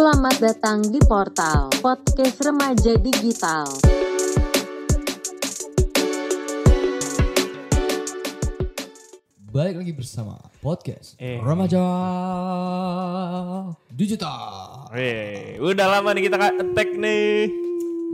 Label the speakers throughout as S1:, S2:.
S1: Selamat datang di Portal Podcast Remaja Digital.
S2: Balik lagi bersama podcast
S3: Eh.
S2: Remaja Digital.
S3: Weh, udah lama nih kita attack nih.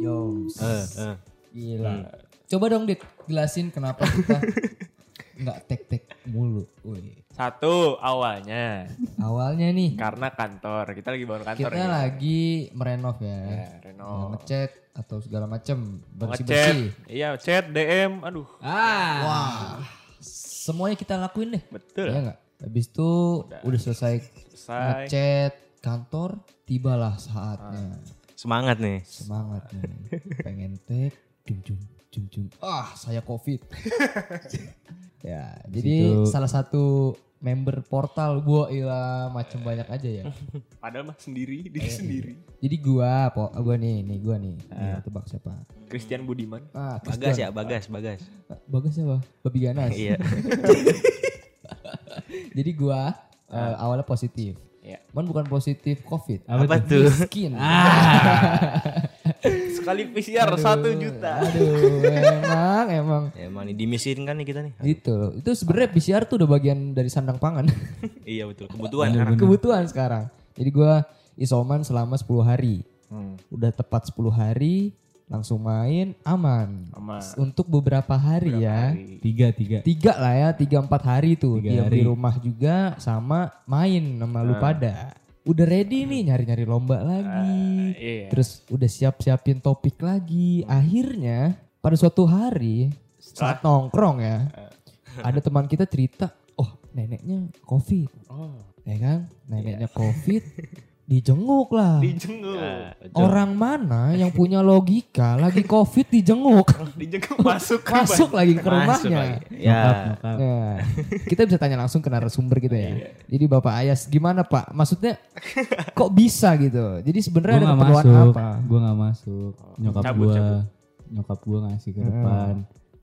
S2: Yoms.
S3: Eh,
S2: Gila. Coba dong Dit, jelasin kenapa kita nggak tek-tek mulu. Wih.
S3: Satu awalnya
S2: Awalnya nih
S3: karena kantor kita lagi bangun kantor
S2: kita
S3: ya.
S2: lagi merenov ya.
S3: Ya, renov.
S2: Ngecat atau segala macem
S3: Ngechat,
S2: bersih-bersih.
S3: iya chat, DM, aduh,
S2: Ah. Wah. Semuanya kita lakuin deh.
S3: betul.
S2: Iya nggak? Habis itu udah, selesai
S3: Selesai.
S2: ngechat kantor, tibalah saatnya.
S4: Semangat nih.
S2: Semangat nih. Pengen tek, cung cung cung cung. Ah, saya covid. ya, jadi salah satu member portal gua ilah macem banyak aja ya.
S3: Padahal mah sendiri,
S2: Iya,
S3: diri sendiri.
S2: Jadi gua, po, gua nih, nih gua nih. Nih, tebak siapa?
S3: Christian Budiman.
S2: Ah,
S4: Bagas
S2: Christian.
S4: ya, Bagas, Bagas.
S2: Ah, Bagas siapa? Babi ganas.
S4: Iya.
S2: Jadi gua eh, awalnya positif.
S3: Iya.
S2: Cuman bukan positif covid.
S4: Apa tuh?
S2: Miskin.
S3: Sekali PCR satu juta.
S2: Aduh, emang, emang.
S4: Ya, emang nih dimiskinkan nih kita nih.
S2: Itu, itu sebenarnya PCR tuh udah bagian dari sandang pangan.
S4: iya betul, kebutuhan sekarang.
S2: Kebutuhan sekarang. Jadi gua isoman selama 10 hari.
S3: Hmm.
S2: Udah tepat 10 hari, langsung main aman.
S3: Aman.
S2: Untuk beberapa hari ya.
S3: Hari.
S5: Tiga, tiga.
S2: Tiga lah ya, tiga empat hari tuh.
S5: Tiga
S2: Diam di
S5: hari.
S2: rumah juga sama main sama lu pada. Udah ready nih nyari-nyari lomba lagi.
S3: Iya.
S2: Terus udah siap-siapin topik lagi. Akhirnya pada suatu hari saat nongkrong ya. ada teman kita cerita, "Oh, neneknya Covid."
S3: Oh,
S2: Ya kan? Neneknya Covid dijenguk lah.
S3: dijenguk.
S4: Ya.
S2: Orang mana yang punya logika lagi Covid dijenguk?
S3: Dijenguk masuk ke
S2: Masuk lagi ke
S4: Masuk
S2: rumahnya.
S4: lagi. Ya.
S2: Nah, kita bisa tanya langsung ke narasumber gitu
S5: Iya.
S2: ya. Jadi Bapak Ayas gimana Pak? Maksudnya kok bisa gitu? Jadi sebenarnya ada keperluan
S5: masuk.
S2: apa?
S5: Gue gak masuk. Nyokap
S3: Cabut,
S5: gue,
S3: cabut.
S5: nyokap gue ngasih ke depan,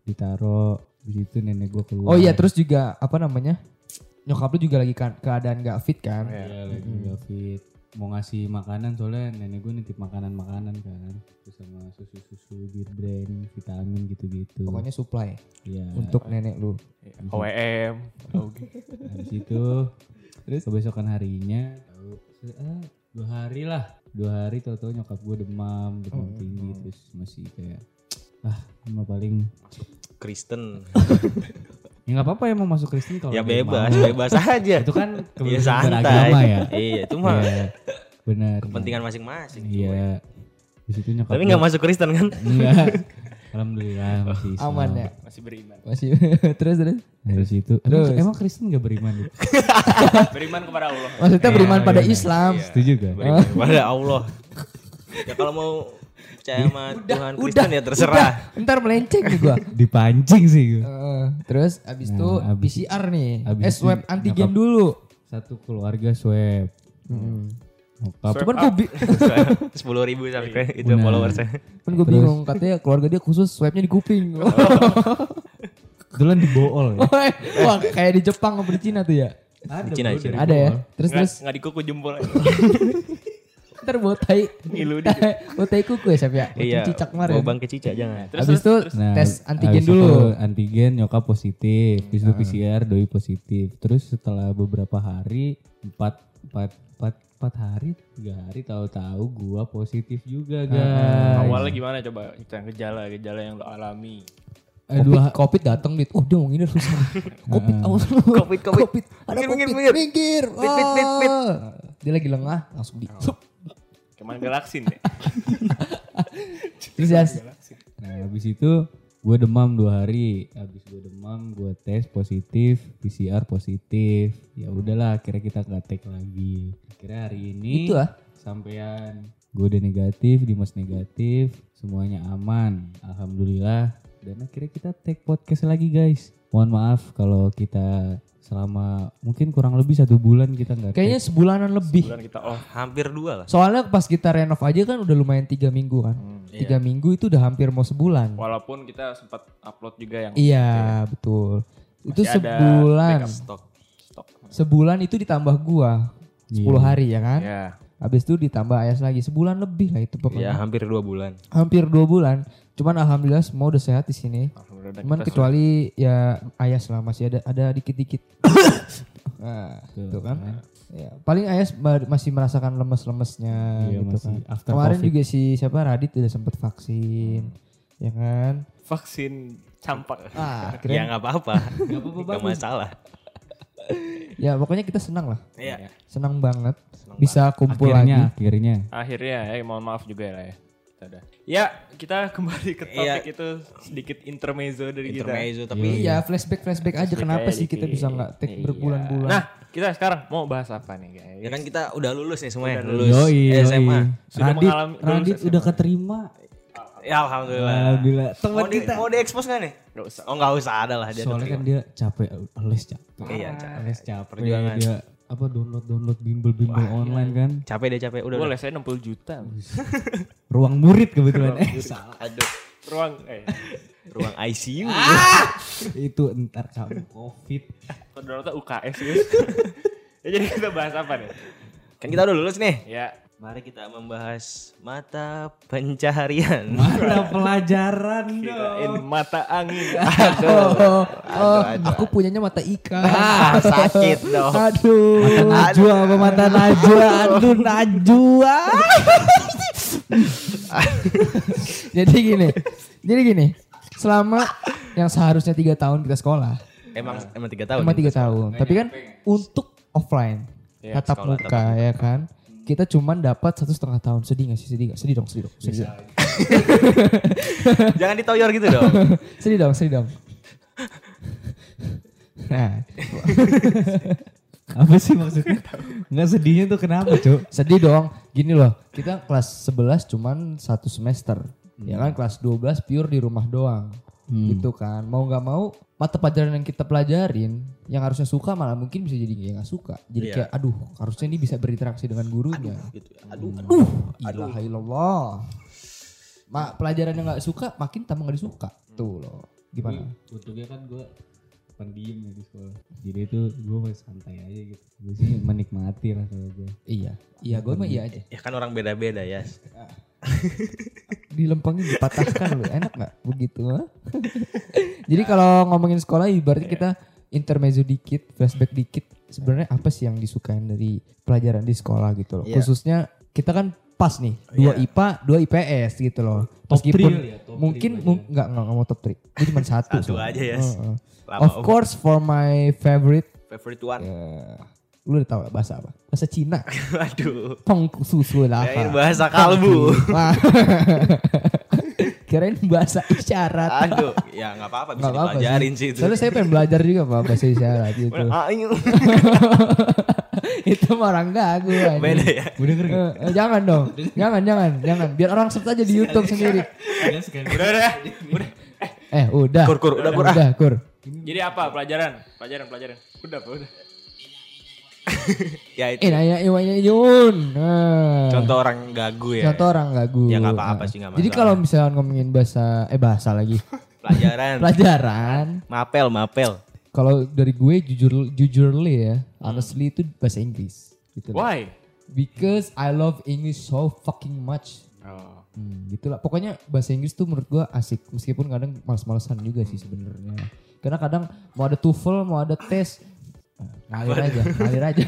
S5: ditaro di situ nenek gue keluar.
S2: Oh iya terus juga apa namanya? Nyokap lu juga lagi keadaan gak fit kan?
S5: Iya lagi gak fit. Mau ngasih makanan soalnya nenek gue nitip makanan-makanan kan. Terus sama susu-susu, bir brand, vitamin gitu-gitu.
S2: Pokoknya supply
S5: Iya.
S2: untuk nenek lu.
S3: OWM. Oke.
S5: Habis itu terus kebesokan harinya ah, dua hari lah dua hari tahu-tahu nyokap gue demam demam tinggi terus masih kayak ah mah paling
S4: Kristen.
S5: ya nggak apa-apa ya mau masuk Kristen kalau
S4: Ya bebas,
S5: mau.
S4: bebas aja.
S5: itu kan
S4: Ya
S5: kebebasan
S4: santai.
S5: beragama ya
S4: Iya, itu mah
S5: Iya, benar
S4: kepentingan masing-masing.
S5: iya Habis itu nyokap
S4: Tapi nggak masuk Kristen kan?
S5: enggak alhamdulillah masih Islam.
S2: Aman ya?
S3: Masih beriman.
S2: Masih terus terus.
S5: Dari situ
S2: Terus.
S5: emang, emang Kristen gak beriman gitu?
S3: Beriman kepada Allah.
S2: Maksudnya beriman pada
S5: iya.
S2: Islam.
S5: Setuju gak?
S4: Beriman Kepada Allah. Ya kalau mau percaya sama Tuhan Kristen ya terserah.
S2: Udah, ntar melenceng nih gua.
S5: Dipancing sih gue.
S2: Eh, terus abis
S5: Nah,
S2: itu
S5: abis-
S2: PCR nih.
S5: abis
S2: eh swab antigen
S5: nyokap-
S2: dulu.
S5: Satu keluarga swab. Nyokap
S2: Cuman gue bi
S4: Sepuluh ribu sampai itu
S5: Benar.
S4: followersnya.
S2: kan gue bingung katanya keluarga dia khusus swabnya di kuping.
S5: Kebetulan di bool ya.
S2: Wah kayak di Jepang apa di Cina tuh ya?
S5: Ada,
S4: Di Cina, Cina.
S2: Ada ya. Terus
S3: Nggak,
S2: terus
S3: nggak di kuku jempol aja.
S2: Ntar bawa tai.
S3: Ngilu
S2: bawa tai kuku ya Sep ya?
S4: Iya.
S2: Cicak kemarin.
S4: Bawa bangke cicak jangan.
S3: Terus
S2: Habis itu
S5: Nah,
S2: tes antigen
S5: habis
S2: dulu.
S5: itu Antigen nyokap positif, habis itu PCR doi positif. Terus setelah beberapa hari, empat, empat, empat, empat hari, tiga hari tahu-tahu gua positif juga guys.
S3: Awalnya gimana coba gejala-gejala yang lo alami?
S5: Eh,
S2: Covid,
S5: dua,
S2: COVID datang dit. Oh dia mau ngini susah. Covid, awas lu.
S4: Covid, Covid.
S2: Ada
S4: Minggir,
S2: Covid.
S4: minggir,
S2: Minggir.
S4: Pit, pit, pit, pit.
S2: Ah. Dia lagi lengah, langsung di. Sup.
S3: Ke mana galaksin deh.
S2: Terus ya.
S5: nah habis itu gue demam dua hari, habis gue demam gue tes positif, PCR positif. Ya udahlah, akhirnya kita nggak take lagi. Akhirnya hari ini
S2: Itu ah.
S5: sampean gue udah negatif, Dimas negatif, semuanya aman, alhamdulillah. Dan akhirnya kita take podcast lagi guys. Mohon maaf kalau kita selama mungkin kurang lebih satu bulan kita nggak
S2: Kayaknya
S5: take.
S2: sebulanan lebih.
S3: Bulan kita oh
S4: Hampir dua lah.
S2: Soalnya pas kita renov aja kan udah lumayan tiga minggu kan. Tiga minggu itu udah hampir mau sebulan.
S3: walaupun kita sempat upload juga yang
S2: Iya betul. Itu
S3: Masih ada
S2: sebulan.
S3: stok. Stok.
S2: Sebulan itu ditambah gua 10 hari ya kan.
S3: Ya.
S2: Habis itu ditambah Ayas lagi sebulan lebih lah itu
S4: Ya
S2: pokoknya.
S4: hampir dua bulan.
S2: Hampir dua bulan. Cuman alhamdulillah semua udah sehat di sini. Cuman kecuali ya Ayas lah masih ada ada dikit-dikit. nah, itu kan. Ya, paling Ayas ma- masih merasakan lemes-lemesnya
S5: Iya,
S2: gitu
S5: masih
S2: kan.
S5: after
S2: Kemarin
S5: COVID.
S2: juga si siapa Radit udah sempet vaksin. Ya kan?
S3: vaksin campak.
S2: Ah,
S4: Ya
S2: keren.
S4: nggak apa-apa. Nggak masalah.
S2: Ya pokoknya kita senang lah.
S4: Iya.
S2: Senang banget bisa kumpul
S5: Akhirnya,
S2: lagi.
S5: akhirnya.
S3: Akhirnya ya mohon maaf juga ya lah ya. Kita udah. Ya, kita kembali ke topik itu sedikit intermezzo dari
S4: Intermezzo
S3: kita.
S4: tapi
S2: Iya, flashback flashback aja kenapa
S3: aja
S2: sih kita bisa nggak take
S3: Iya.
S2: berbulan-bulan?
S3: Nah, kita sekarang mau bahas apa nih guys?
S4: ya kan kita udah lulus nih semuanya.
S3: Udah
S4: lulus
S5: Yoi, yoi.
S4: SMA.
S3: Sudah
S5: Radit,
S3: mengalami- lulus
S5: Radit
S3: SMA.
S5: udah keterima.
S4: Ya alhamdulillah.
S5: Alhamdulillah.
S4: Mau di, mau di-expose gak nih?
S3: Nggak usah.
S4: Oh nggak usah ada lah dia.
S5: Soalnya kan dia capek, les capek.
S4: Iya, capek.
S5: Les capek.
S4: Perjuangan.
S5: Dia apa download download bimbel-bimbel online kan.
S4: capek dia capek udah. Udah.
S3: lesnya 60 juta.
S5: Ruang murid kebetulan. Eh, salah.
S4: Aduh.
S3: Ruang eh
S4: Ruang ICU.
S5: Itu entar kamu covid.
S3: Saudara UKS guys. ya jadi kita bahas apa nih?
S4: kan kita udah lulus nih.
S3: Ya,
S4: Mari kita membahas mata pencaharian.
S5: Mana pelajaran dong.
S3: mata angin.
S2: Oh, oh, aku punyanya mata ikan.
S4: Ah, sakit dong.
S2: Aduh.
S5: Mata Najwa apa mata Najwa? Aduh Najwa.
S2: jadi gini, jadi gini. Selama yang seharusnya tiga tahun kita sekolah,
S4: Emang emang tiga tahun.
S2: cuma tiga tahun. Tapi kan untuk offline,
S4: Iya,
S2: tatap
S4: sekolah,
S2: muka ya kan, kita cuman dapat satu setengah tahun. Sedih gak sih? Sedih gak? Sedih dong, sedih dong. Sedih dong.
S4: Jangan ditoyor gitu dong.
S2: sedih dong, sedih dong. Nah,
S5: Apa sih maksudnya? Enggak sedihnya tuh kenapa, Cuk?
S2: sedih dong. Gini loh, kita kelas 11 cuman satu semester. Ya kan kelas 12 pure di rumah doang. Gitu kan. Mau nggak mau mata pelajaran yang kita pelajarin yang harusnya suka malah mungkin bisa jadi nggak suka. Jadi
S4: Iya.
S2: kayak aduh, harusnya ini bisa berinteraksi dengan gurunya.
S4: gitu. Aduh.
S2: Aduh, ilaha illallah. Ma, pelajaran yang nggak suka makin tambah nggak disuka. Tuh loh. Gimana?
S5: Untungnya kan gue pendiam ya di sekolah. Jadi itu gue masih santai aja gitu. Gue sih menikmati lah kalau gue.
S2: Iya. Iya, gue mah iya aja.
S4: Ya kan orang beda-beda ya.
S2: dilempangin dipatahkan loh enak nggak begitu ha? jadi kalau ngomongin sekolah ibaratnya kita intermezzo dikit flashback dikit sebenarnya apa sih yang disukain dari pelajaran di sekolah gitu loh
S4: Iya.
S2: khususnya kita kan pas nih dua
S4: Iya.
S2: IPA dua IPS gitu loh
S5: Top
S2: meskipun
S5: ya, top
S2: mungkin nggak nggak mau top 3 gue cuma satu
S4: Satu
S2: soalnya.
S4: aja, ya.
S2: Heeh.
S4: Lama
S2: of
S4: om.
S2: course for my favorite
S4: Favorite one.
S2: eh, lu udah tahu gak bahasa apa bahasa Cina
S4: Aduh.
S2: Pong susu lah
S4: Kirain bahasa kalbu.
S2: Kirain bahasa isyarat.
S4: Aduh. Ya nggak apa-apa bisa
S2: Nggak apa-apa
S4: dipelajarin sih itu.
S2: Soalnya saya pengen belajar juga Pak bahasa isyarat gitu.
S4: Ah,
S2: itu mah orang gagu anjing.
S4: Beda ya.
S5: Gue denger
S2: Eh, eh, jangan dong. Jangan, jangan, jangan. Biar orang search aja di YouTube sendiri.
S3: Udah udah. Udah.
S2: Eh, udah.
S4: Kur, kur, udah, kur, ah.
S2: Udah, kur.
S3: Jadi apa pelajaran? Pelajaran, pelajaran. Udah, apa udah.
S4: Ya itu.
S2: Eh, nanya Iwanya Yun. Nah.
S4: Contoh orang gagu ya.
S2: Contoh orang gagu.
S4: Ya, nggak apa-apa
S2: Nah.
S4: sih, nggak
S2: Jadi
S4: masalah.
S2: kalau misalnya ngomongin bahasa eh bahasa lagi.
S4: Pelajaran.
S2: Pelajaran
S4: Mapel, mapel.
S2: kalau dari gue jujur jujurly ya, honestly itu bahasa Inggris gitu.
S3: Why?
S2: Because I love English so fucking much.
S3: Oh.
S2: Hmm, gitulah. Pokoknya bahasa Inggris tuh menurut gua asik. Meskipun kadang males-malesan juga sih sebenarnya. Karena kadang mau ada TOEFL, mau ada tes, eh, ngalir aja, ngalir aja.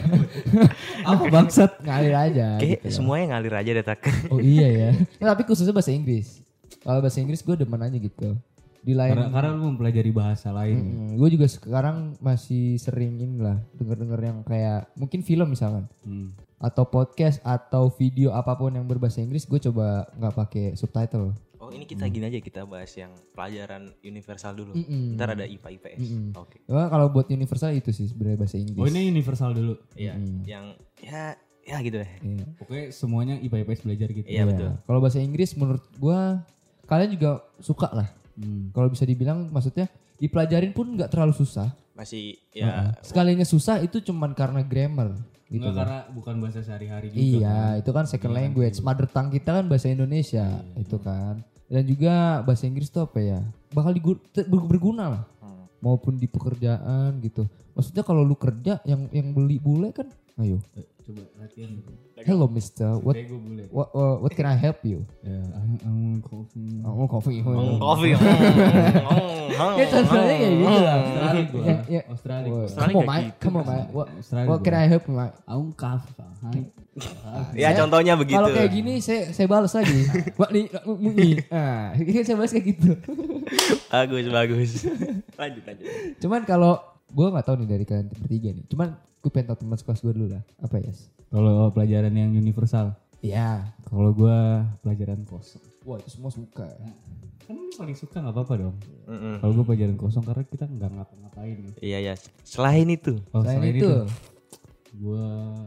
S5: Apa bangsat?
S2: ngalir aja.
S4: Oke,
S2: gitu
S4: semuanya ngalir aja deh tak.
S2: Oh iya ya. Nah, tapi khususnya bahasa Inggris. Kalau bahasa Inggris gue demen aja gitu. Di lain
S5: Karena, karena lu mempelajari bahasa lain.
S2: gue juga sekarang masih sering ini lah denger-denger yang kayak mungkin film misalkan
S5: Hmm.
S2: atau podcast atau video apa pun yang berbahasa Inggris gue coba nggak pakai subtitle.
S4: Oh ini kita gini aja kita bahas yang pelajaran universal dulu.
S2: Mm-mm.
S4: Ntar ada IPA IPS. Oke.
S2: Cuma kalau buat universal itu sih sebenarnya bahasa Inggris.
S5: Oh ini universal dulu.
S4: Iya. Yang ya ya gitu deh.
S2: Iya.
S5: Pokoknya semuanya IPA IPS belajar gitu.
S4: Iya, betul.
S2: Kalau bahasa Inggris menurut gua kalian juga suka lah.
S5: Hmm.
S2: Kalau bisa dibilang maksudnya dipelajarin pun nggak terlalu susah.
S4: Masih ya
S2: Sekalinya susah itu cuman karena grammar gitu.
S5: Enggak
S2: loh.
S5: karena bukan bahasa sehari-hari juga.
S2: Iya,
S5: kan.
S2: itu kan second language. Mother tongue kita kan bahasa Indonesia, itu kan. Dan juga bahasa Inggris tuh apa ya? Bakal berguna lah. Maupun di pekerjaan gitu. Maksudnya kalau lu kerja yang yang beli bule kan Ayo.
S5: Coba latihan gitu.
S2: Hello Mister, what what what, what can I help you?
S5: Ya, I'm, I'm coffee.
S2: Oh, coffee.
S4: Hmm, Kopi.
S2: Ya contohnya kayak gitu lah.
S5: Australia gua.
S2: Ya, ya.
S5: Australia.
S2: Oh.
S3: Australia
S2: Come on, Mike.
S3: gitu
S2: Come on, Mike. What,
S5: Australia
S2: what can. I help you, Mike?
S5: I'm coffee. Hai.
S4: Ya contohnya begitu.
S2: Kalau kayak gini saya saya balas lagi. Wah nih, nih. Ah, saya balas kayak gitu.
S4: Bagus bagus.
S3: Lanjut lanjut.
S2: Cuman kalau gue nggak tahu nih dari kalian bertiga nih. Cuman gue pengen tahu teman sekelas gue dulu lah. Apa ya?
S5: Kalau pelajaran yang universal.
S2: Iya.
S5: Kalau gua pelajaran kosong.
S2: Wah itu semua suka.
S5: Kan lu paling suka nggak apa-apa dong.
S4: Mm-mm.
S5: Kalau gua pelajaran kosong karena kita nggak ngapa-ngapain.
S4: Iya ya. Selain itu.
S5: Oh,
S2: Selain itu.
S5: gua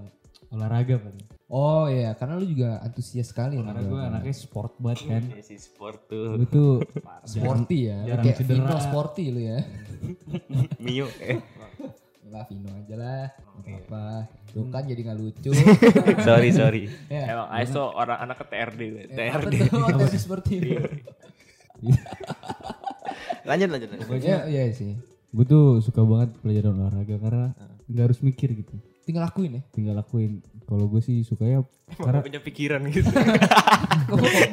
S5: olahraga kan.
S2: Oh iya, karena lu juga antusias sekali.
S5: Karena
S2: Bro.
S5: anaknya sport banget kan.
S4: Ya, si sport tuh.
S5: Gua tuh
S2: sporty ya.
S5: jarang
S2: Kayak
S5: cedera.
S2: Vino sporty lu ya.
S4: Mio. Eh.
S2: Lah Vino aja lah. Nggak apa. Lu kan jadi nggak lucu.
S4: sorry sorry.
S2: ya.
S3: Emang Aiso orang anak ke TRD. gue.
S2: Ya, Apa
S3: TRD.
S2: tuh otak seperti itu?
S4: Lanjut lanjut. lanjut.
S2: Iya iya sih.
S5: Gua tuh suka banget pelajaran olahraga karena nggak harus mikir gitu.
S2: Tinggal lakuin ya.
S5: Tinggal lakuin. Kalau gue sih sukanya karena
S3: punya pikiran gitu.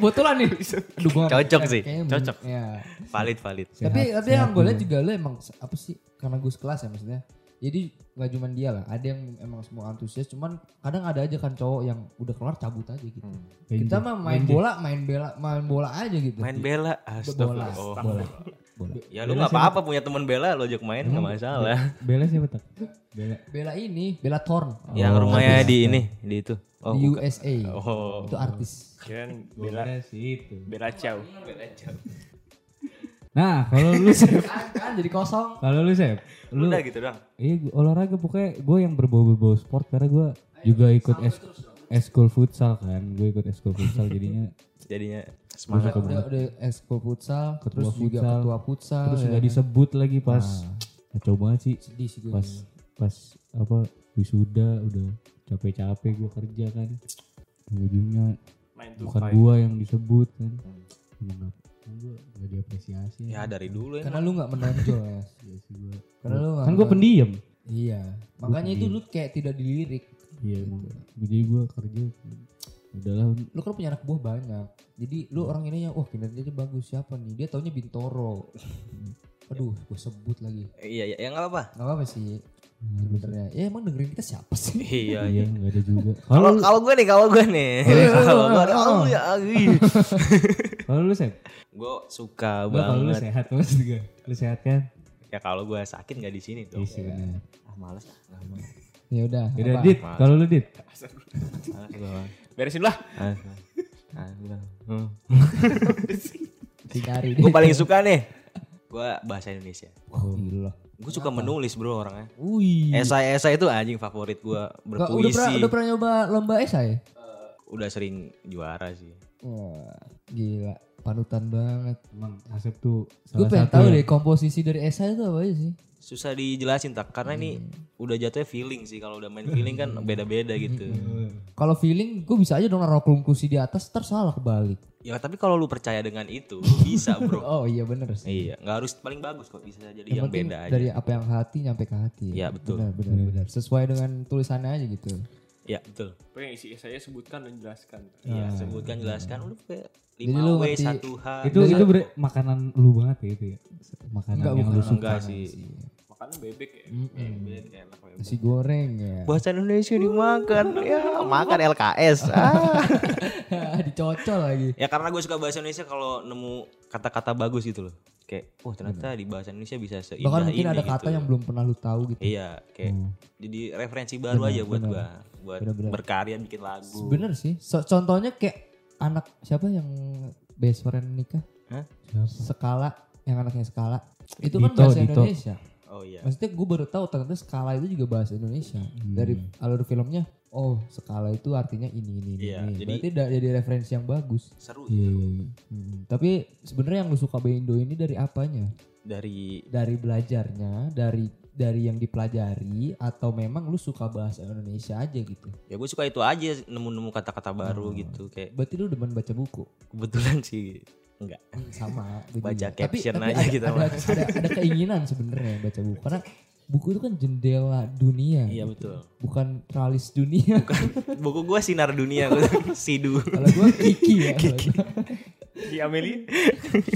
S2: Kebetulan nih. Aduh, gua
S4: Cocok sih,
S2: kayaknya-
S3: cocok.
S2: Ya.
S4: Valid valid.
S2: tapi
S5: Sehat-
S2: tapi yang gue lihat juga lu emang apa sih karena gue sekelas ya maksudnya jadi nggak cuma dia lah ada yang emang semua antusias cuman kadang ada aja kan cowok yang udah keluar cabut aja gitu
S5: Benjek.
S2: kita mah main
S5: Benjek.
S2: bola main bola main bola aja gitu
S4: Main bela.
S2: bola
S4: Astagfirullah. Oh.
S2: bola bola
S4: Ya lu nggak apa-apa punya teman bela lo ajak main nggak masalah.
S5: Bella siapa tak? Bella.
S2: bela ini bela Thorn
S4: Yang rumahnya di ini di itu. Oh,
S2: di. USA
S4: Oh.
S2: itu artis
S3: Kirain bela
S5: sih itu.
S3: bela Chow.
S5: Nah, kalau lu Sep,
S2: kan, kan jadi kosong
S5: kalau lu Sep, lu
S4: Udah gitu doang.
S5: iya olahraga pokoknya gue yang berbau-berbau sport karena gue juga ikut es eskul futsal kan, gue ikut eskul futsal jadinya.
S4: Jadinya
S2: udah,
S4: semangat.
S2: udah, udah ekskul futsal
S5: Ketua
S2: terus juga
S5: futsal.
S2: ketua futsal
S5: terus
S2: ya
S5: nggak
S2: kan.
S5: disebut lagi pas kacau banget sih.
S2: Sedih sih gue
S5: pas pas apa wisuda udah capek-capek gue kerja kan. Ujungnya bukan gua yang disebut kan. Gak, gue gak diapresiasi
S4: Ya dari dulu ya.
S2: karena lu nggak menonjol ya
S5: Iya sih gua.
S2: karena lu nggak
S5: kan gue pendiam
S2: Iya, makanya itu lu kayak tidak dilirik.
S5: iya emang jadi gue kerja udahlah
S2: Lu kan punya anak buah banyak. Jadi lu orang ini yang, wah kinerjanya bagus siapa nih? Dia taunya Bintoro. Aduh, gue sebut lagi.
S4: Iya iya ya nggak apa.
S2: Gak apa-apa sih sebenarnya. Ya emang dengerin kita siapa sih?
S4: Iya
S5: iya
S4: iya.
S5: nggak ada juga
S4: Kalau kalau gue nih kalau gue nih. Kalau gue kalau ya
S5: kalau lu sep
S4: gue suka
S5: Gua kalau lu
S4: banget.
S5: sehat maksud gue lu sehat kan
S4: Ya kalau gue sakit nggak di sini tuh.
S5: iya sih benar
S4: Ah males ah. mau.
S2: Ya udah.
S5: Yaudah
S2: apa?
S5: dit kalau lu dit.
S3: Beresin lah.
S4: Males. Ah, gua. Hmm.
S2: Dicari
S4: Gue paling suka nih. Gue bahasa Indonesia.
S2: Gila.
S4: Gue suka menulis bro orangnya.
S2: Wih.
S4: Esai-esai itu anjing favorit gue
S2: Nggak, udah pernah
S4: berpuisi.
S2: udah pernah nyoba lomba esai?
S4: Udah sering juara sih.
S2: Wah, gila. Panutan banget.
S5: emang Asep tuh
S2: Gue
S5: salah
S2: pengen
S5: satu
S2: tahu
S5: yang-
S2: deh komposisi dari esai itu apa aja sih?
S4: Susah dijelasin tak karena ini udah jatuhnya feeling sih kalau udah main feeling kan beda-beda gitu.
S2: Kalau feeling, gue bisa aja dong naruh konklusi di atas, ntar salah kebalik.
S4: Ya tapi kalau lu percaya dengan itu, lu bisa bro.
S2: Oh iya bener sih.
S4: Iya, nggak harus paling bagus kok bisa jadi
S2: Yang
S4: yang, beda aja.
S2: dari apa yang hati nyampe ke hati.
S4: Iya, betul.
S2: Benar, benar, benar. Sesuai dengan tulisannya aja gitu.
S4: Iya betul.
S3: Pokoknya isi saya sebutkan dan jelaskan.
S4: Iya, sebutkan jelaskan udah kayak
S2: Jadi
S4: 5
S2: lu
S4: W 1 H.
S5: itu itu ber- makanan lu banget ya itu ya makanan
S2: Enggak,
S5: yang
S2: bukan.
S5: lu suka
S4: enggak sih.
S3: Makanan bebek ya.
S4: Bebek enak bebek.
S2: Nasi goreng ya.
S4: Bahasa Indonesia dimakan. ya, makan LKS. Ah.
S2: Dicocol lagi.
S4: ya karena gue suka bahasa Indonesia kalau nemu kata-kata bagus gitu loh. Kayak, oh ternyata di bahasa Indonesia bisa seindah
S2: Bahkan mungkin
S4: ini
S2: ada
S4: gitu.
S2: kata yang belum pernah lu tahu gitu.
S4: Iya, kayak jadi referensi baru aja buat gua buat
S2: Bener-bener.
S4: berkarya bikin lagu.
S2: Bener sih. So- contohnya kayak anak siapa yang best friend nikah?
S4: Hah?
S2: Skala, yang anaknya Skala. Itu kan
S5: Dito,
S2: bahasa
S5: Dito.
S2: Indonesia.
S4: Oh iya.
S2: Maksudnya gue baru tahu ternyata skala itu juga bahasa Indonesia.
S5: Hmm.
S2: Dari alur filmnya, oh skala itu artinya ini ini ini.
S4: Iya,
S2: ini.
S4: jadi-
S2: Berarti jadi referensi yang bagus.
S4: Seru
S5: iya iya iya.
S2: Hmm, Tapi sebenarnya yang lu suka Indo ini dari apanya?
S4: dari
S2: Dari belajarnya, dari dari yang dipelajari atau memang lu suka bahasa Indonesia aja gitu?
S4: ya gue suka itu aja nemu-nemu kata-kata baru
S2: Hmm.
S4: gitu kayak
S2: Berarti lu demen baca buku?
S4: kebetulan sih enggak.
S2: sama
S4: Baca caption
S2: tapi,
S4: aja
S2: ada,
S4: gitu
S2: ada, ada, ada keinginan sebenarnya baca buku karena buku itu kan jendela dunia.
S4: Iya betul.
S2: Bukan tralis dunia.
S4: Buku gue sinar dunia, Sidu.
S2: Kalau gue Kiki ya. Kiki.
S3: Di Amelie?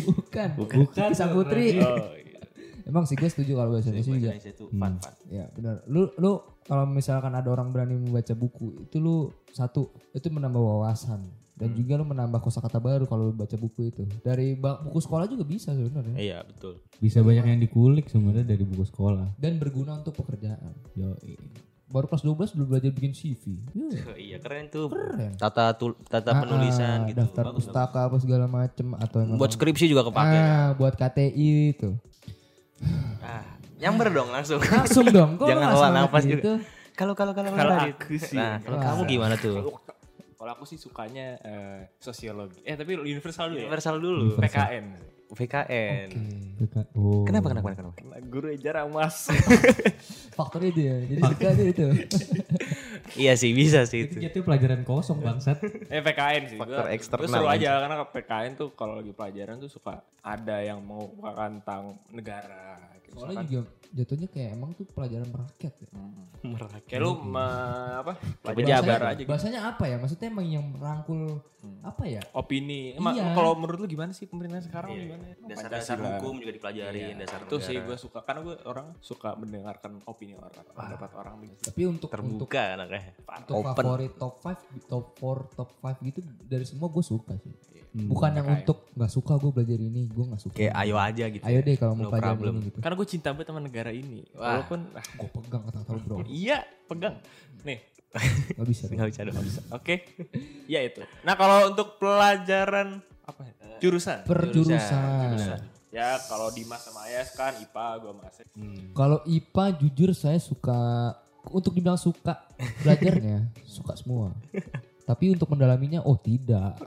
S2: Bukan. Bukan. Sang Putri.
S3: Oh, iya.
S2: Emang sih gue setuju kalau bahasa Indonesia juga.
S4: Indonesia itu fun fun.
S2: Ya benar. Lu lu kalau misalkan ada orang berani membaca buku itu lu satu itu menambah wawasan dan juga lu menambah kosakata baru kalau lu baca buku itu. Dari buku sekolah juga bisa sebenarnya.
S4: Iya betul.
S5: Bisa banyak yang dikulik sebenarnya dari buku sekolah.
S2: Dan berguna untuk pekerjaan.
S5: Yo,
S2: Baru kelas 12 belum belajar bikin CV. Ya,
S4: iya keren tuh.
S2: keren.
S4: Tata tul- tata
S2: Ah,
S4: penulisan
S2: ah,
S4: gitu.
S2: Daftar
S4: Bagus,
S2: pustaka apa segala macem atau
S4: Buat skripsi juga kepake.
S2: ah, buat KTI itu.
S4: Ah, nyamber dong langsung.
S2: Langsung dong.
S4: Jangan
S2: lu
S4: olah
S2: semangat
S4: nafas
S2: gitu?
S4: Kalau kalau kalau
S3: Kalau
S4: tadi.
S3: aku sih.
S4: Nah, kalau kamu gimana tuh?
S3: Kalau aku sih sukanya eh, sosiologi. Eh tapi universal dulu ya.
S4: Universal dulu.
S3: PKN.
S4: VKN.
S5: Beka- Oh.
S4: Kenapa kenapa kenapa?
S3: Karena guru jarang masuk.
S2: Faktor itu ya. Jadi suka dia itu.
S4: Iya sih bisa sih
S5: Itu
S4: itu.
S5: pelajaran kosong bangsat.
S3: eh PKN sih.
S4: Faktor
S3: Gua-
S4: eksternal
S3: gua seru
S4: aja.
S3: aja karena PKN tuh kalau lagi pelajaran tuh suka ada yang mengupakan tentang negara. Gitu.
S2: Soalnya juga jatuhnya kayak emang tuh pelajaran merakyat ya.
S4: Merak.
S3: kayak lu me- apa? Pelajaran
S4: pejabat.
S3: aja gitu.
S2: Bahasanya apa ya? Maksudnya emang yang merangkul apa ya?
S3: Opini. Emang
S2: Iya.
S3: kalau menurut lu gimana sih pemerintahan sekarang gimana?
S4: Dasar-dasar
S3: Pancasila.
S4: hukum juga dipelajarin,
S3: Iya,
S4: dasar
S3: itu sih gue suka karena gue orang suka mendengarkan opini orang pendapat orang gitu.
S2: Tapi untuk untuk
S4: terbuka anaknya.
S2: untuk
S4: Open.
S2: favorit top 5, top 4, top 5 gitu dari semua gue suka sih.
S5: Hmm.
S2: Bukan yang untuk nggak suka gue belajar ini, gue nggak suka.
S4: Kayak ayo aja gitu.
S2: Ayo deh kalau mau
S4: No
S2: pelajaran
S4: problem.
S2: ini gitu.
S3: Karena gue cinta banget sama negara ini.
S4: Wah.
S3: Walaupun ah,
S2: Gue pegang kata-kata bro.
S3: iya pegang. Nih,
S2: Gak bisa.
S4: Nggak bisa dong.
S3: oke. ya itu. Nah kalau untuk pelajaran apa ya? Jurusan.
S2: Per jurusan.
S3: Jurusan. Ya kalau Dimas sama Ayas kan IPA, gue sama Asep.
S2: Kalau IPA jujur saya suka untuk dibilang suka belajarnya suka semua. Tapi untuk mendalaminya oh tidak.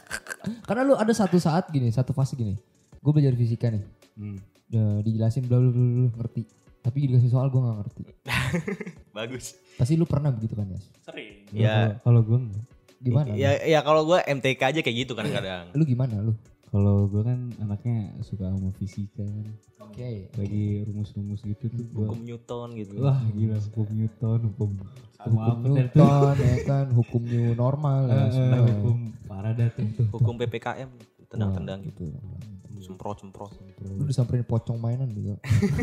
S2: Karena lu ada satu saat gini, satu fase gini. Gue belajar fisika nih.
S5: Hmm.
S2: Ya, dijelasin bla bla bla ngerti. Tapi dikasih soal gue gak ngerti.
S4: Bagus.
S2: Pasti lu pernah begitu kan ya?
S3: Sering.
S4: Ya.
S5: Kalau gue.
S2: Gimana?
S4: Ya ya kalau gue MTK aja kayak gitu kan kadang.
S2: Lu gimana lu?
S5: Kalau gue kan anaknya suka sama fisika kan.
S2: Oke.
S5: Lagi rumus-rumus gitu tuh gue.
S4: Hukum Newton gitu.
S5: Wah gila hukum Newton, hukum hukum
S2: Hukum
S5: apa?
S2: Newton ya kan, hukum new normal ya semua.
S5: hukum Faraday tuh.
S4: Hukum PPKM tendang-tendang gitu.
S2: gitu.
S4: Semprot-semprot.
S2: Lu disamperin pocong mainan juga.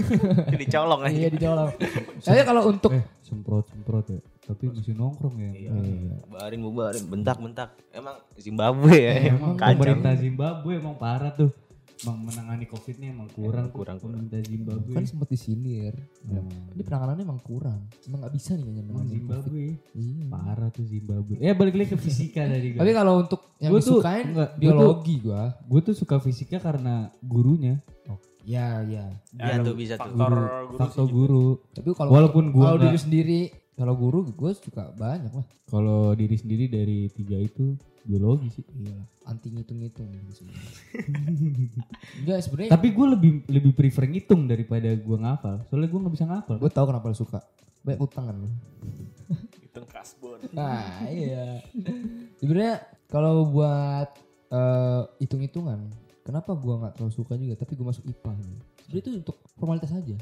S4: Dicolong aja.
S2: iya dijawab. Saya kalau untuk
S5: Eh semprot-semprot ya. Tapi masih nongkrong ya.
S4: Iya. Bubarin, bubarin, bentak-bentak. Emang Zimbabwe ya, emang
S5: Emang
S4: kacau.
S5: pemerintah Zimbabwe emang parah tuh. Emang menangani covid nya emang kurang,
S4: kurang,
S5: kurang, pemerintah Zimbabwe.
S2: kan sempat disindir.
S5: Hmm.
S2: Ini penanganannya emang kurang. Emang nggak bisa nih kayaknya
S5: Emang Zimbabwe
S2: COVID. Iya.
S5: parah tuh Zimbabwe. Ya balik lagi ke fisika tadi gue.
S2: Tapi kalau untuk yang
S5: Gua tuh-
S2: disukain
S5: enggak, gua
S2: biologi gua.
S5: gue tuh suka fisika karena gurunya.
S2: Ya, ya.
S4: Bisa tuh, bisa tuh.
S3: Faktor
S5: Guru,
S3: guru
S5: faktor guru.
S2: Tapi kalau
S5: Walaupun gua
S2: kalau diri sendiri, kalau guru gue suka banyak lah.
S5: Kalau diri sendiri dari tiga itu biologi sih.
S2: Iya lah. Anti ngitung-ngitung gitu. Enggak sebenarnya.
S5: Tapi gue lebih lebih prefer ngitung daripada gue ngafal. Soalnya gue nggak bisa ngafal.
S2: gue tahu kenapa lu suka. Banyak utang kan.
S3: Hitung kasbon.
S2: Nah iya. Sebenarnya kalau buat eh, hitung-hitungan, kenapa gua nggak terlalu suka juga, tapi gua masuk IPA. gitu. Sebenarnya itu untuk formalitas aja.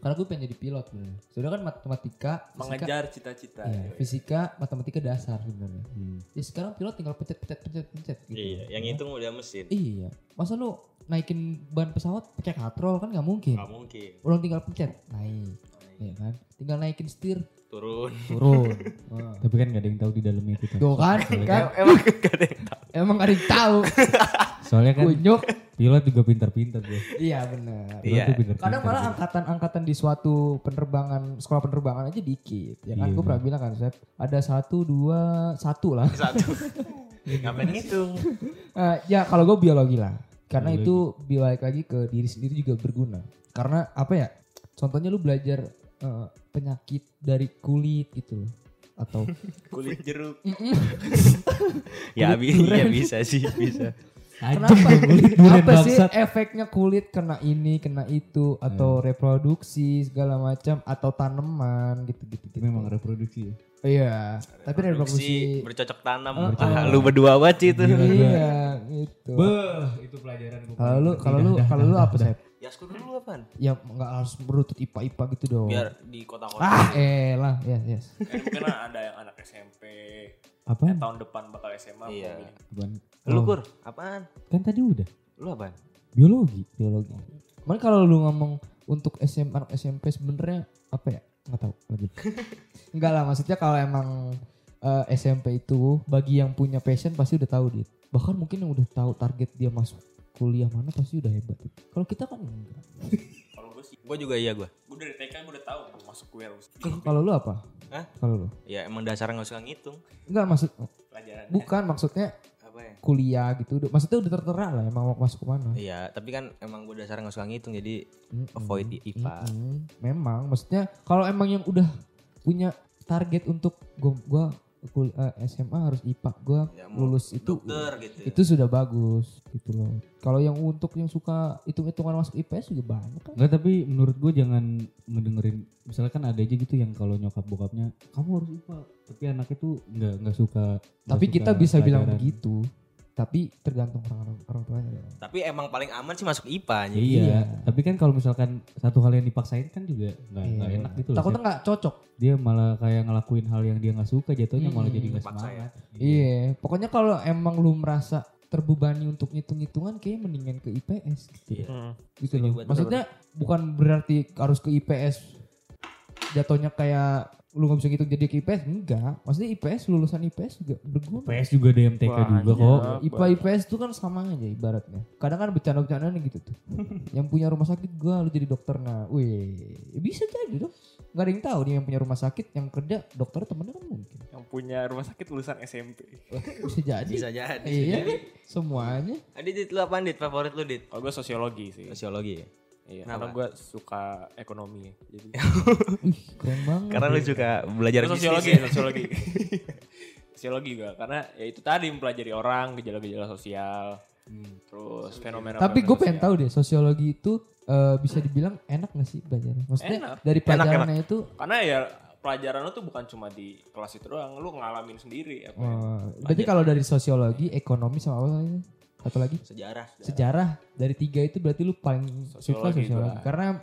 S2: Karena gue pengen jadi pilot sebenarnya. Sebenarnya kan matematika, fisika,
S3: Mengejar cita-cita.
S2: iya, fisika, matematika dasar sebenarnya.
S5: Hmm.
S2: Ya sekarang pilot tinggal pencet, pencet, pencet, pencet gitu.
S4: Iya, yang itu udah mesin.
S2: Iya. Masa lu naikin ban pesawat pakai katrol kan nggak mungkin.
S4: Gak mungkin.
S2: Orang tinggal pencet, naik. Iya kan? Tinggal naikin setir,
S4: Turun.
S2: turun.
S5: Tapi kan gak ada yang tahu di dalamnya itu kan.
S2: Tuh kan, kan
S4: Emang gak ada yang tahu.
S2: emang gak ada yang tahu.
S5: Soalnya kan
S2: Kunyuk.
S5: pilot juga pintar-pintar gue.
S2: Iya benar.
S4: Iya.
S2: Kadang malah angkatan-angkatan di suatu penerbangan sekolah penerbangan aja dikit. Ya kan
S5: Iya.
S2: gue pernah bilang kan, Sep, ada satu dua satu lah.
S4: Satu. Ngapain ngitung?
S2: Eh, ya kalau gue biologi lah, karena
S5: Biologi.
S2: itu balik lagi ke diri sendiri juga berguna. Karena apa ya? Contohnya lu belajar eh, penyakit dari kulit gitu loh. Atau
S3: Kulit jeruk.
S4: ya, bi ya bisa sih, bisa.
S2: Kenapa
S5: kulit
S2: apa sih efeknya kulit kena ini kena itu atau
S5: Iya.
S2: reproduksi segala macam atau tanaman gitu gitu.
S5: Memang reproduksi ya.
S2: Iya, tapi
S4: Produksi
S2: reproduksi
S4: bercocok tanam.
S2: Oh,
S4: Ah,
S2: oh.
S4: lu berdua banget sih itu.
S5: Gila, gua.
S2: iya gitu.
S5: Beuh, itu pelajaran gue.
S2: Kalau lu kalau lu kalau lu apa sih?
S4: Yaskul dulu apaan?
S2: Ya nggak harus berutut IPA-IPA gitu dong.
S4: Biar di kota-kota.
S2: Ah, elah, yes, yes.
S3: Kan mungkin ada yang anak SMP
S5: Apaan?
S3: tahun depan bakal SMA.
S4: Iya.
S5: Apaan?
S4: Lu
S5: Oh,
S4: kur, apaan?
S5: Kan tadi udah.
S4: Lu apaan?
S5: Biologi.
S2: Biologi. Cuman kalau lu ngomong untuk SM, anak SMP sebenarnya apa ya? Nggak tahu. Lanjut. Enggak lah, maksudnya kalau emang eh, SMP itu bagi yang punya passion pasti udah tahu dia. Bahkan mungkin yang udah tahu target dia masuk kuliah mana pasti udah hebat. Kalau kita kan enggak.
S3: Gue sih,
S4: Gue juga iya gue.
S3: gue dari TK gue udah tahu mau masuk gue harus
S2: Kalau lu apa?
S4: Hah?
S2: Kalau lu?
S4: Ya emang dasarnya gak usah ngitung.
S2: Enggak maksud
S3: pelajaran.
S2: bukan maksudnya
S4: Apa ya?
S2: kuliah gitu. Udah- Maksudnya udah tertera lah emang mau masuk ke mana.
S4: Iya, tapi kan emang gue dasarnya gak suka ngitung jadi
S2: Mm-mm.
S4: avoid di IPA.
S2: Mm-mm. Memang, maksudnya kalau emang yang udah punya target untuk gua, gua kul- eh, SMA harus IPA, gua
S4: Ya,
S2: lulus itu
S4: Dokter gitu.
S2: itu sudah bagus gitu loh. Kalau yang untuk yang suka hitung-hitungan masuk IPS juga banyak kan.
S5: Enggak tapi menurut gue jangan ngedengerin misalnya kan ada aja gitu yang kalau nyokap bokapnya kamu harus IPA tapi anaknya tuh nggak nggak suka
S2: Tapi
S5: suka
S2: kita bisa bilang begitu. Tapi tergantung orang orang tuanya. dong.
S4: Tapi emang paling aman sih masuk IPA aja.
S5: Iya,
S2: Iya.
S5: tapi kan kalau misalkan satu hal yang dipaksain kan juga nggak
S2: Iya.
S5: enak gitu loh.
S2: Takutnya nggak cocok.
S5: Dia malah kayak ngelakuin hal yang dia nggak suka jatuhnya malah
S2: Hmm.
S5: jadi nggak
S4: Dipaksa
S5: semangat.
S2: Iya, pokoknya kalau emang lu merasa terbebani untuk ngitung-hitungan kayak mendingan ke IPS gitu.
S4: Iya.
S3: Hmm.
S2: gitu loh. Maksudnya bukan berarti harus ke IPS jatuhnya kayak lu nggak bisa ngitung jadi ke IPS enggak. Maksudnya IPS lulusan IPS juga berguna.
S5: PS juga DMTK juga
S3: Banyak.
S5: kok.
S2: IPA IPS itu kan sama aja ibaratnya. Kadang kan bercanda-bercandaan gitu tuh. yang punya rumah sakit gua lu jadi dokter nah. Wih, bisa jadi dong. Gak ada yang tahu nih yang punya rumah sakit yang kerja dokter temennya kan mungkin.
S3: Yang punya rumah sakit lulusan SMP.
S2: Bisa jadi.
S4: Bisa jadi.
S2: Iya kan? Semuanya.
S4: Adit, Dit, lu apaan Dit? Favorit lu Dit?
S3: Kalau gue sosiologi sih.
S4: Sosiologi ya?
S3: Iya,
S4: Kenapa?
S3: karena gue suka ekonomi. Jadi
S2: keren banget.
S4: Karena lu suka belajar bisnis
S3: sosiologi,
S4: ya?
S3: sosiologi. sosiologi gue karena ya itu tadi mempelajari orang, gejala-gejala sosial, terus fenomena.
S2: Tapi gue pengen tahu deh sosiologi itu eh, bisa dibilang enak gak sih belajarnya? Maksudnya
S3: Enak.
S2: dari pelajarannya itu
S3: Karena ya pelajaran lu tuh bukan cuma di kelas itu doang, lu ngalamin sendiri apa yang
S2: eh, berarti kalau dari sosiologi, ekonomi sama apa lagi? Satu lagi
S4: Sejarah.
S2: sejarah dari tiga itu berarti lu paling suka
S3: Sosiologi
S2: karena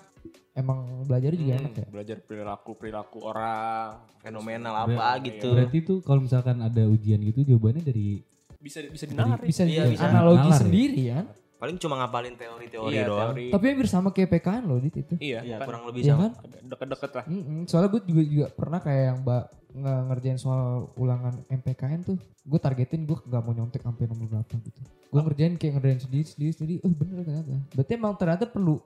S2: emang belajar juga
S3: Hmm,
S2: enak ya.
S3: belajar perilaku perilaku orang
S4: Fenomenal apa
S3: Iya.
S4: gitu.
S5: Berarti tuh kalau misalkan ada ujian gitu jawabannya dari
S3: bisa bisa dinarik
S2: Bisa
S4: Iya, bisa.
S2: analogi
S5: Nalar ya?
S2: sendiri ya.
S4: Paling cuma ngapalin teori-teori
S3: iya,
S4: doang.
S3: teori.
S2: Tapi hampir sama kayak PKN loh dit itu.
S3: iya,
S4: Iya,
S3: kan
S4: kurang lebih
S2: Iya
S4: sama.
S2: kan?
S3: deket-deket lah
S2: Mm-mm. Soalnya gue juga juga pernah kayak yang mbak ngerjain soal ulangan MPKN tuh, gue targetin gue gak mau nyontek sampai nomor berapa gitu. Gue ngerjain kayak ngerjain sendiri sendiri sendiri. Oh bener ternyata. Berarti emang ternyata perlu.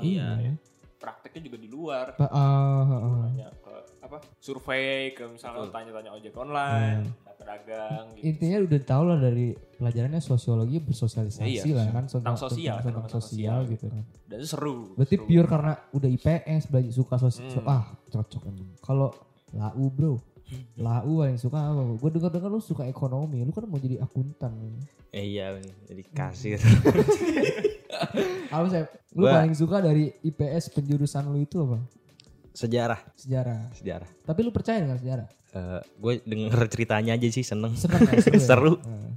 S4: Iya.
S3: prakteknya juga di luar
S2: ah, ah, ah.
S3: tanya ke apa survei ke misalnya tanya-tanya ojek online pedagang gitu
S2: Intinya udah tau lah dari pelajarannya sosiologi bersosialisasi
S3: Iya,
S2: lah kan
S3: tentang sosial,
S2: tentang, sosial
S3: sosial.
S2: gitu kan.
S3: dan seru
S2: Berarti
S3: seru.
S2: pure karena udah IPS belajar suka sosial.
S3: Hmm.
S2: Ah cocok emang. Kalau lau bro, lau paling suka apa? Gue dengar dengar lu suka ekonomi, lu kan mau jadi akuntan.
S4: Eh, iya, jadi kasir.
S2: Apa sih? Lu
S4: Gua-
S2: paling suka dari IPS penjurusan lu itu apa?
S4: Sejarah,
S2: Sejarah.
S4: sejarah.
S2: Tapi lu percaya dengan sejarah?
S4: Eh, gue denger ceritanya aja sih seneng.
S2: Seneng ya? Seru. ya?
S4: Seru.
S2: Nah.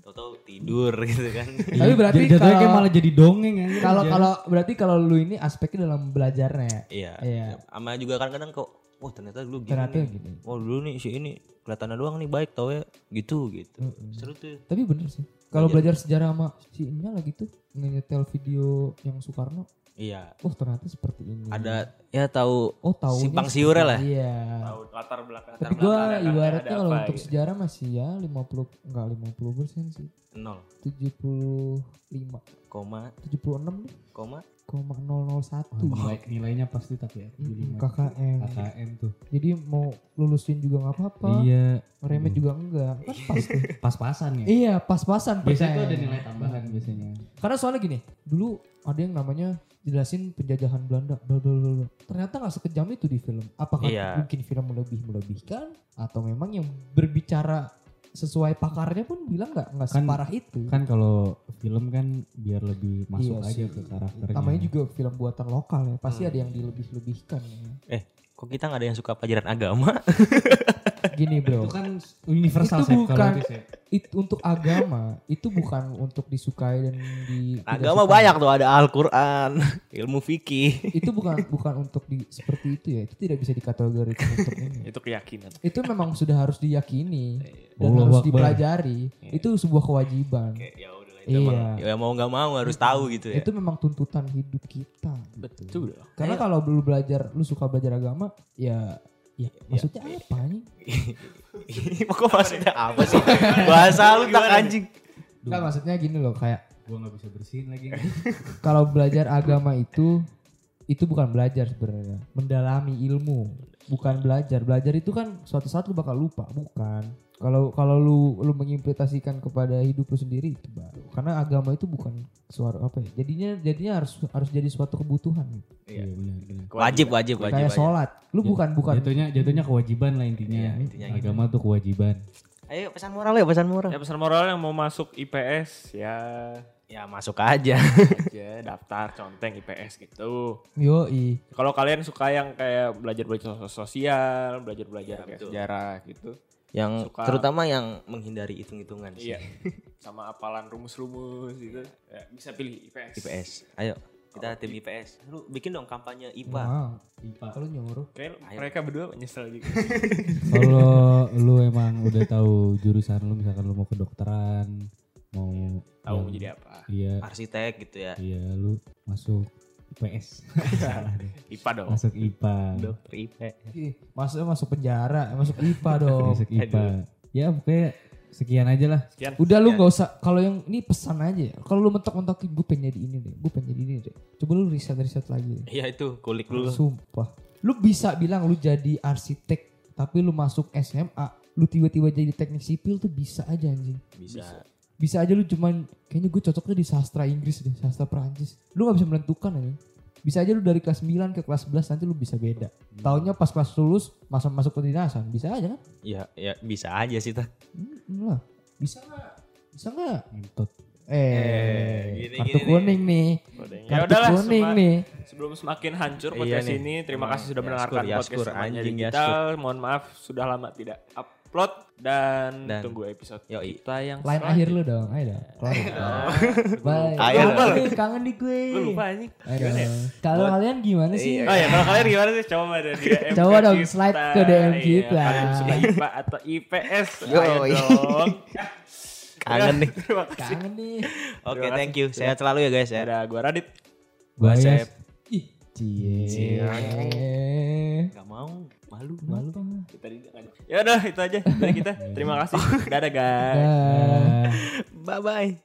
S4: Tahu-tahu tidur gitu kan.
S2: Tapi berarti
S5: J- jatuhnya kayak
S2: kalau-
S5: malah jadi dongeng ya.
S2: Kalau kalau berarti kalau lu ini aspeknya dalam belajarnya.
S4: Iya.
S2: Iya.
S4: Sama juga kadang-kadang kok, oh ternyata dulu gini.
S2: Ternyata gini.
S4: Oh dulu nih si ini kelihatannya doang nih baik tau ya gitu gitu.
S2: Mm-mm.
S4: Seru tuh.
S2: Tapi bener sih. Kalau belajar sejarah sama si Inya lagi tuh ngetel video yang Soekarno,
S4: Iya.
S2: oh ternyata seperti ini.
S4: Ada ya tahu
S2: oh tahu
S4: simpang siurnya lah.
S2: Iya.
S3: tahu latar belakang
S2: Tapi
S3: latar
S2: gue ibaratnya kalau
S3: apa
S2: untuk
S3: gitu.
S2: sejarah masih ya 50 enggak 50 persen sih.
S4: nol
S2: 75
S4: koma
S2: 76 deh.
S4: koma
S2: Koma 001.
S5: Nilai, nilainya pasti tapi ya.
S2: Mm,
S5: 75.
S2: KKM.
S5: KKM tuh.
S2: Jadi mau lulusin juga nggak apa-apa.
S5: Iya.
S2: Remet juga enggak. Kan pas tuh.
S5: Pas-pasan ya.
S2: iya, pas-pasan.
S5: Biasanya tuh ada nilai tambahan biasanya.
S2: Karena soalnya gini, dulu ada yang namanya jelasin penjajahan Belanda. Bla, bla, bla, bla. Ternyata nggak sekejam itu di film. Apakah
S4: Iya.
S2: mungkin film melebih melebihkan atau memang yang berbicara sesuai pakarnya pun bilang nggak nggak
S5: Kan-
S2: separah itu.
S5: Kan kalau film kan biar lebih
S2: Iya
S5: masuk aja
S2: sih.
S5: ke karakternya.
S2: Namanya juga film buatan lokal ya. Pasti
S4: Hmm.
S2: ada yang dilebih-lebihkan. Ya.
S4: eh kok kita nggak ada yang suka pelajaran agama
S2: gini bro.
S5: Itu kan universal
S2: itu bukan
S5: kalau itu, Sep.
S2: it- untuk agama itu bukan untuk disukai dan di
S4: Agama
S2: sukai.
S4: banyak tuh ada Al-Qur'an, ilmu fikih.
S2: itu bukan bukan untuk di seperti itu ya itu tidak bisa dikategorikan untuk ini
S3: Itu keyakinan.
S2: itu memang sudah harus diyakini dan
S5: Allahu
S2: harus
S5: Akbar.
S2: dipelajari itu sebuah kewajiban
S4: Ya udah
S2: Iya.
S4: emang- ya mau nggak mau harus tahu gitu ya.
S2: itu memang tuntutan hidup kita
S3: Betul.
S2: karena kalau lu belajar lu suka belajar agama ya ya maksudnya apa nih
S4: Kok maksudnya apa sih? Bahasa lu tak anjing.
S2: Enggak maksudnya gini loh kayak
S5: Gua nggak bisa bersihin lagi.
S2: kalau belajar agama itu itu bukan belajar sebenarnya. Mendalami ilmu. Bukan belajar. Belajar itu kan suatu saat lu bakal lupa. Bukan kalau kalau lu lu mengimplementasikan kepada hidup lu sendiri itu baru karena agama itu bukan suara apa ya jadinya jadinya harus harus jadi suatu kebutuhan
S5: Iya benar benar.
S4: Wajib wajib wajib.
S2: kayak sholat lu bukan bukan
S5: Jatuhnya jatuhnya kewajiban lah intinya.
S4: Iya, intinya gitu.
S5: Agama tuh kewajiban.
S4: Ayo pesan moral ya pesan moral.
S3: Ya pesan moral yang mau masuk IPS ya
S4: Ya masuk aja.
S3: aja daftar conteng IPS gitu.
S2: yoi
S3: Kalau kalian suka yang kayak belajar-belajar sos- sosial, belajar-belajar
S4: Iya,
S3: kayak
S4: betul.
S3: sejarah gitu.
S4: Yang
S3: Suka.
S4: terutama yang menghindari hitung-hitungan sih.
S3: Iya. Sama apalan rumus-rumus gitu. Ya, bisa pilih IPS.
S4: IPS. Ayo kita tim IPS. Lu bikin dong kampanye IPA.
S2: wow
S5: IPA.
S2: kalau nyuruh
S3: Kayak mereka berdua nyesel juga.
S5: Kalau lu emang udah tahu jurusan lu misalkan lu mau kedokteran, mau
S3: Tahu mau jadi apa.
S5: Iya,
S4: Arsitek gitu ya.
S5: iya lu masuk IPS.
S3: IPA dong.
S5: Masuk IPA.
S4: Dokter IPS.
S2: Ih, masuknya masuk penjara masuk IPA dong
S5: Masuk IPA. Ya pokoknya sekian aja lah.
S3: Sekian.
S2: Udah lu
S3: Sekian.
S2: gak usah kalau yang ini pesan aja ya. Kalau lu mentok-mentokin gue pengen jadi ini deh, gue pengen jadi ini deh. Coba lu riset-riset lagi deh.
S4: Iya itu kulik dulu.
S2: Sumpah. Lu bisa bilang lu jadi arsitek tapi lu masuk SMA, lu tiba-tiba jadi teknik sipil tuh bisa aja anjing.
S4: Bisa.
S2: Bisa aja lu cuman kayaknya gue cocoknya di sastra Inggris deh, sastra Perancis. Lu gak bisa menentukan anjing. Bisa aja lu dari kelas 9 ke kelas 11 nanti lu bisa beda. Taunya pas kelas lulus masuk masuk ke dinasan, bisa aja kan?
S4: Ya ya bisa aja sih tak.
S2: Hmm, lah. Bisa nggak? Bisa nggak?
S5: Ngentot.
S2: Eh,
S4: gini,
S2: kartu
S4: gini
S2: kuning nih.
S3: Udah. Ya
S2: Kartu
S3: udahlah
S2: kuning
S3: sema-
S2: nih.
S3: Sebelum semakin hancur
S4: Iya
S3: podcast
S4: nih.
S3: ini, terima kasih sudah
S4: Yaskur,
S3: mendengarkan
S4: Yaskur,
S3: podcast remaja
S4: anjing,
S3: digital. Mohon maaf sudah lama tidak upload dan,
S4: Dan-
S3: tunggu episode
S4: Yoi.
S3: kita yang
S2: Lain akhir lu dong, ayo dong. Keluarin. Bye.
S4: Ayo
S2: Kangen
S4: dong.
S2: nih, kangen di gue.
S3: Gue lupa anjing.
S2: Kalau kalian gimana sih?
S4: Iya.
S3: Oh ya, kalau kalian gimana sih? Coba ada di DM
S2: Coba
S3: ke
S2: dong, slide ke DM
S3: Iya,
S2: kita.
S3: Kalian suka IPA atau IPS?
S4: Yo,
S3: Ayo
S4: iya.
S3: dong.
S4: Kangen nih.
S2: Kangen nih.
S4: Oke, thank you. Sehat selalu ya guys ya.
S3: Ada gue Radit.
S4: Sep.
S5: Ayas.
S2: Ih, cie.
S4: Gak mau, malu, malu.
S3: Kita di Ya udah itu aja dari kita. Terima kasih. Dadah guys.
S4: Bye bye.